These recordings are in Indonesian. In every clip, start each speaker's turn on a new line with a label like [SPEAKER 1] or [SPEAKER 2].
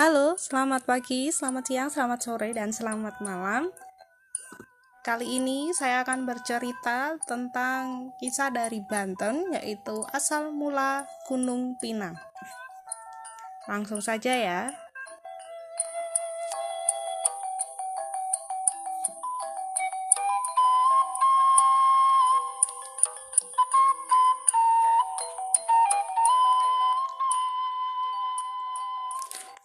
[SPEAKER 1] Halo, selamat pagi, selamat siang, selamat sore, dan selamat malam. Kali ini saya akan bercerita tentang kisah dari Banten, yaitu asal mula Gunung Pinang. Langsung saja ya.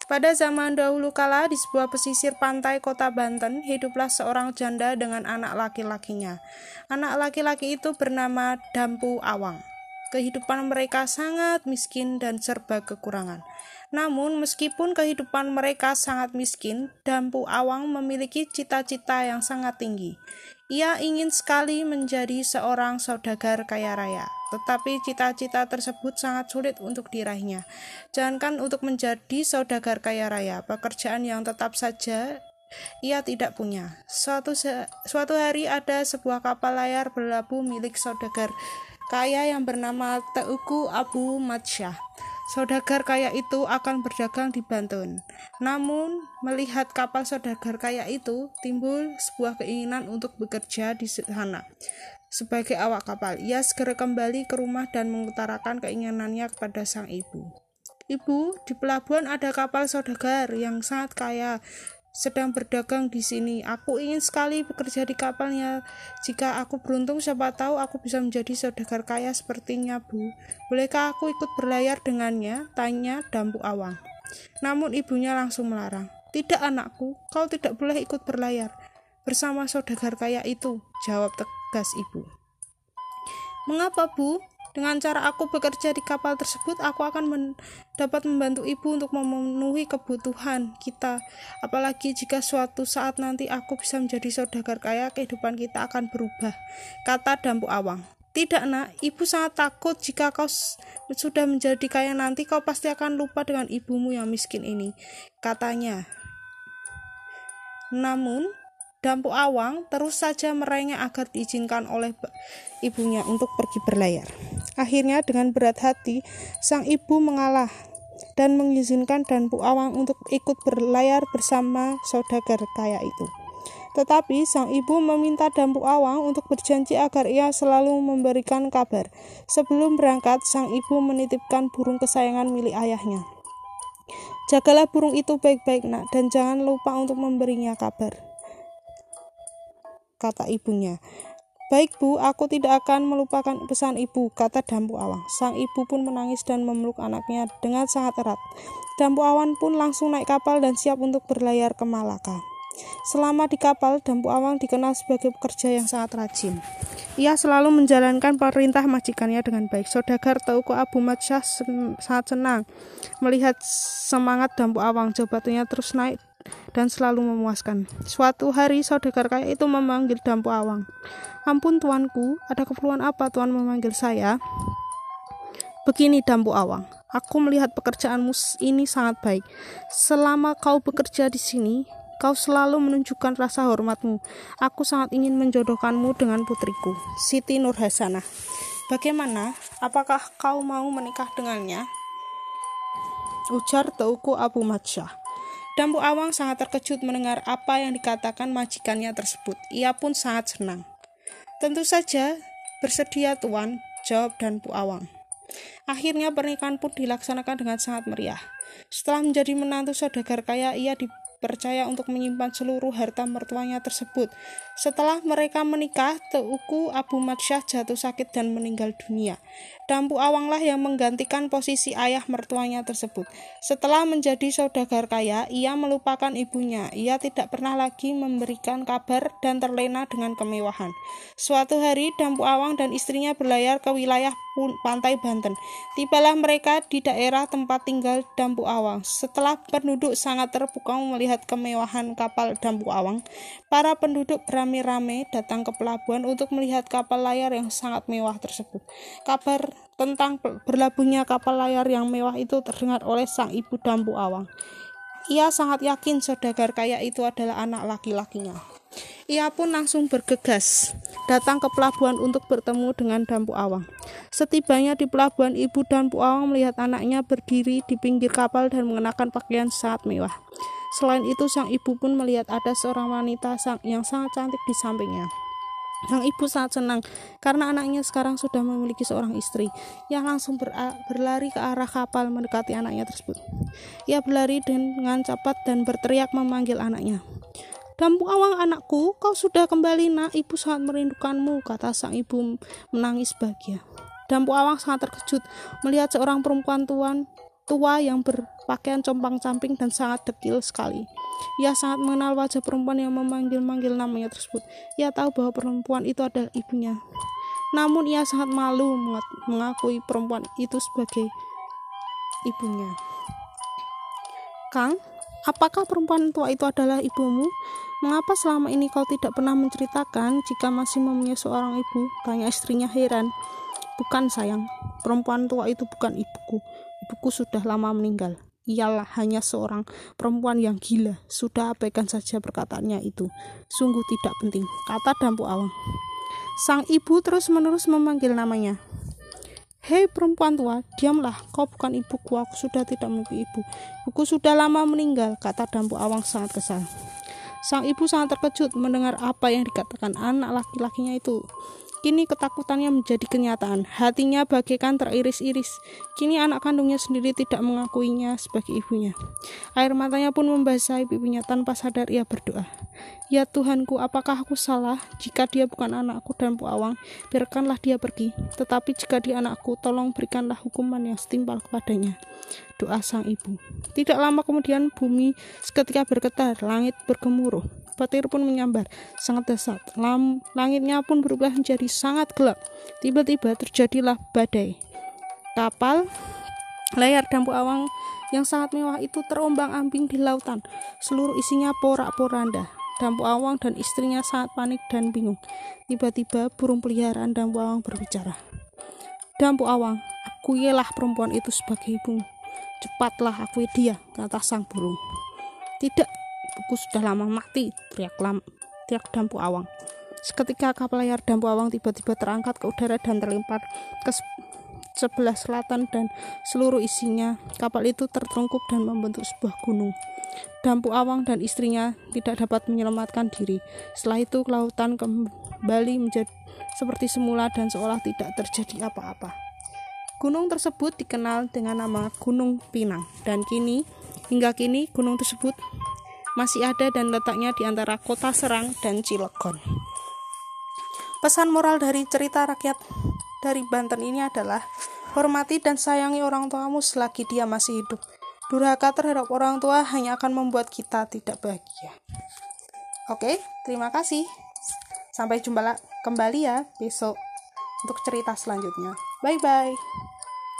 [SPEAKER 1] Pada zaman dahulu kala, di sebuah pesisir pantai kota Banten, hiduplah seorang janda dengan anak laki-lakinya. Anak laki-laki itu bernama Dampu Awang. Kehidupan mereka sangat miskin dan serba kekurangan. Namun, meskipun kehidupan mereka sangat miskin, Dampu Awang memiliki cita-cita yang sangat tinggi. Ia ingin sekali menjadi seorang saudagar kaya raya tetapi cita-cita tersebut sangat sulit untuk diraihnya. Jangankan untuk menjadi saudagar kaya raya, pekerjaan yang tetap saja ia tidak punya. Suatu suatu hari ada sebuah kapal layar berlabuh milik saudagar kaya yang bernama Teuku Abu Matsyah. Saudagar kaya itu akan berdagang di Banten. Namun, melihat kapal saudagar kaya itu, timbul sebuah keinginan untuk bekerja di sana sebagai awak kapal. Ia segera kembali ke rumah dan mengutarakan keinginannya kepada sang ibu. Ibu, di pelabuhan ada kapal saudagar yang sangat kaya sedang berdagang di sini. Aku ingin sekali bekerja di kapalnya. Jika aku beruntung, siapa tahu aku bisa menjadi saudagar kaya sepertinya, Bu. Bolehkah aku ikut berlayar dengannya? Tanya Dampu Awang. Namun ibunya langsung melarang. Tidak anakku, kau tidak boleh ikut berlayar bersama saudagar kaya itu, jawab tegas ibu. Mengapa, Bu? Dengan cara aku bekerja di kapal tersebut, aku akan men dapat membantu ibu untuk memenuhi kebutuhan kita. Apalagi jika suatu saat nanti aku bisa menjadi saudagar kaya, kehidupan kita akan berubah. Kata Dampu Awang. Tidak nak, ibu sangat takut jika kau sudah menjadi kaya nanti kau pasti akan lupa dengan ibumu yang miskin ini. Katanya. Namun, Dampu Awang terus saja meraihnya agar diizinkan oleh ibunya untuk pergi berlayar. Akhirnya dengan berat hati, sang ibu mengalah dan mengizinkan Dampu Awang untuk ikut berlayar bersama saudagar kaya itu. Tetapi sang ibu meminta Dampu Awang untuk berjanji agar ia selalu memberikan kabar. Sebelum berangkat, sang ibu menitipkan burung kesayangan milik ayahnya. Jagalah burung itu baik-baik, Nak, dan jangan lupa untuk memberinya kabar kata ibunya. Baik bu, aku tidak akan melupakan pesan ibu, kata Dampu Awang. Sang ibu pun menangis dan memeluk anaknya dengan sangat erat. Dampu Awang pun langsung naik kapal dan siap untuk berlayar ke Malaka. Selama di kapal, Dampu Awang dikenal sebagai pekerja yang sangat rajin. Ia selalu menjalankan perintah majikannya dengan baik. Saudagar Tauku Abu Matsyah sangat senang melihat semangat Dampu Awang. Jabatannya terus naik dan selalu memuaskan. Suatu hari saudagar kaya itu memanggil Dampu Awang. Ampun tuanku, ada keperluan apa tuan memanggil saya? Begini Dampu Awang, aku melihat pekerjaanmu ini sangat baik. Selama kau bekerja di sini, kau selalu menunjukkan rasa hormatmu. Aku sangat ingin menjodohkanmu dengan putriku, Siti Nurhasanah. Bagaimana? Apakah kau mau menikah dengannya? Ujar Tauku Abu Matsyah. Dampu Awang sangat terkejut mendengar apa yang dikatakan majikannya tersebut. Ia pun sangat senang. Tentu saja, bersedia tuan, jawab Dampu Awang. Akhirnya pernikahan pun dilaksanakan dengan sangat meriah. Setelah menjadi menantu saudagar kaya, ia di percaya untuk menyimpan seluruh harta mertuanya tersebut. Setelah mereka menikah, Teuku Abu Matsyah jatuh sakit dan meninggal dunia. Dampu Awanglah yang menggantikan posisi ayah mertuanya tersebut. Setelah menjadi saudagar kaya, ia melupakan ibunya. Ia tidak pernah lagi memberikan kabar dan terlena dengan kemewahan. Suatu hari, Dampu Awang dan istrinya berlayar ke wilayah pantai Banten. Tibalah mereka di daerah tempat tinggal Dampu Awang. Setelah penduduk sangat terpukau melihat kemewahan kapal Dampu Awang, para penduduk beramai-ramai datang ke pelabuhan untuk melihat kapal layar yang sangat mewah tersebut. Kabar tentang berlabuhnya kapal layar yang mewah itu terdengar oleh sang ibu Dampu Awang. Ia sangat yakin saudagar kaya itu adalah anak laki-lakinya. Ia pun langsung bergegas datang ke pelabuhan untuk bertemu dengan Dampu Awang. Setibanya di pelabuhan, ibu Dampu Awang melihat anaknya berdiri di pinggir kapal dan mengenakan pakaian sangat mewah. Selain itu, sang ibu pun melihat ada seorang wanita yang sangat cantik di sampingnya. Sang ibu sangat senang karena anaknya sekarang sudah memiliki seorang istri. Ia langsung ber berlari ke arah kapal mendekati anaknya tersebut. Ia berlari dengan cepat dan berteriak memanggil anaknya. Dampu awang anakku, kau sudah kembali nak, ibu sangat merindukanmu, kata sang ibu menangis bahagia. Dampu awang sangat terkejut melihat seorang perempuan tuan tua yang berpakaian compang-camping dan sangat dekil sekali. Ia sangat mengenal wajah perempuan yang memanggil-manggil namanya tersebut. Ia tahu bahwa perempuan itu adalah ibunya. Namun ia sangat malu mengakui perempuan itu sebagai ibunya. Kang, apakah perempuan tua itu adalah ibumu? Mengapa selama ini kau tidak pernah menceritakan jika masih mempunyai seorang ibu? Tanya istrinya heran. Bukan sayang, perempuan tua itu bukan ibuku. Ibuku sudah lama meninggal ialah hanya seorang perempuan yang gila. Sudah abaikan saja perkataannya itu. Sungguh tidak penting, kata Dampu Awang. Sang ibu terus-menerus memanggil namanya. Hei perempuan tua, diamlah, kau bukan ibuku, aku sudah tidak memiliki ibu. Ibuku sudah lama meninggal, kata Dampu Awang sangat kesal. Sang ibu sangat terkejut mendengar apa yang dikatakan anak laki-lakinya itu. Kini ketakutannya menjadi kenyataan. Hatinya bagaikan teriris-iris. Kini anak kandungnya sendiri tidak mengakuinya sebagai ibunya. Air matanya pun membasahi pipinya tanpa sadar ia berdoa. Ya Tuhanku, apakah aku salah? Jika dia bukan anakku dan Bu Awang, biarkanlah dia pergi. Tetapi jika dia anakku, tolong berikanlah hukuman yang setimpal kepadanya. Doa sang ibu. Tidak lama kemudian bumi seketika bergetar, langit bergemuruh petir pun menyambar sangat dasar. Lam, langitnya pun berubah menjadi sangat gelap. Tiba-tiba terjadilah badai. Kapal layar dampu awang yang sangat mewah itu terombang-ambing di lautan. Seluruh isinya porak-poranda. Dampu awang dan istrinya sangat panik dan bingung. Tiba-tiba burung peliharaan dampu awang berbicara. Dampu awang, akuilah perempuan itu sebagai ibumu. Cepatlah akui dia, kata sang burung. Tidak, Buku sudah lama mati, teriak lam, teriak dampu awang. Seketika kapal layar dampu awang tiba-tiba terangkat ke udara dan terlempar ke sebelah selatan dan seluruh isinya. Kapal itu tertelungkup dan membentuk sebuah gunung. Dampu awang dan istrinya tidak dapat menyelamatkan diri. Setelah itu kelautan kembali menjadi seperti semula dan seolah tidak terjadi apa-apa. Gunung tersebut dikenal dengan nama Gunung Pinang dan kini hingga kini gunung tersebut masih ada dan letaknya di antara kota Serang dan Cilegon. Pesan moral dari cerita rakyat dari Banten ini adalah hormati dan sayangi orang tuamu selagi dia masih hidup. Durhaka terhadap orang tua hanya akan membuat kita tidak bahagia. Oke, terima kasih. Sampai jumpa kembali ya besok untuk cerita selanjutnya. Bye bye.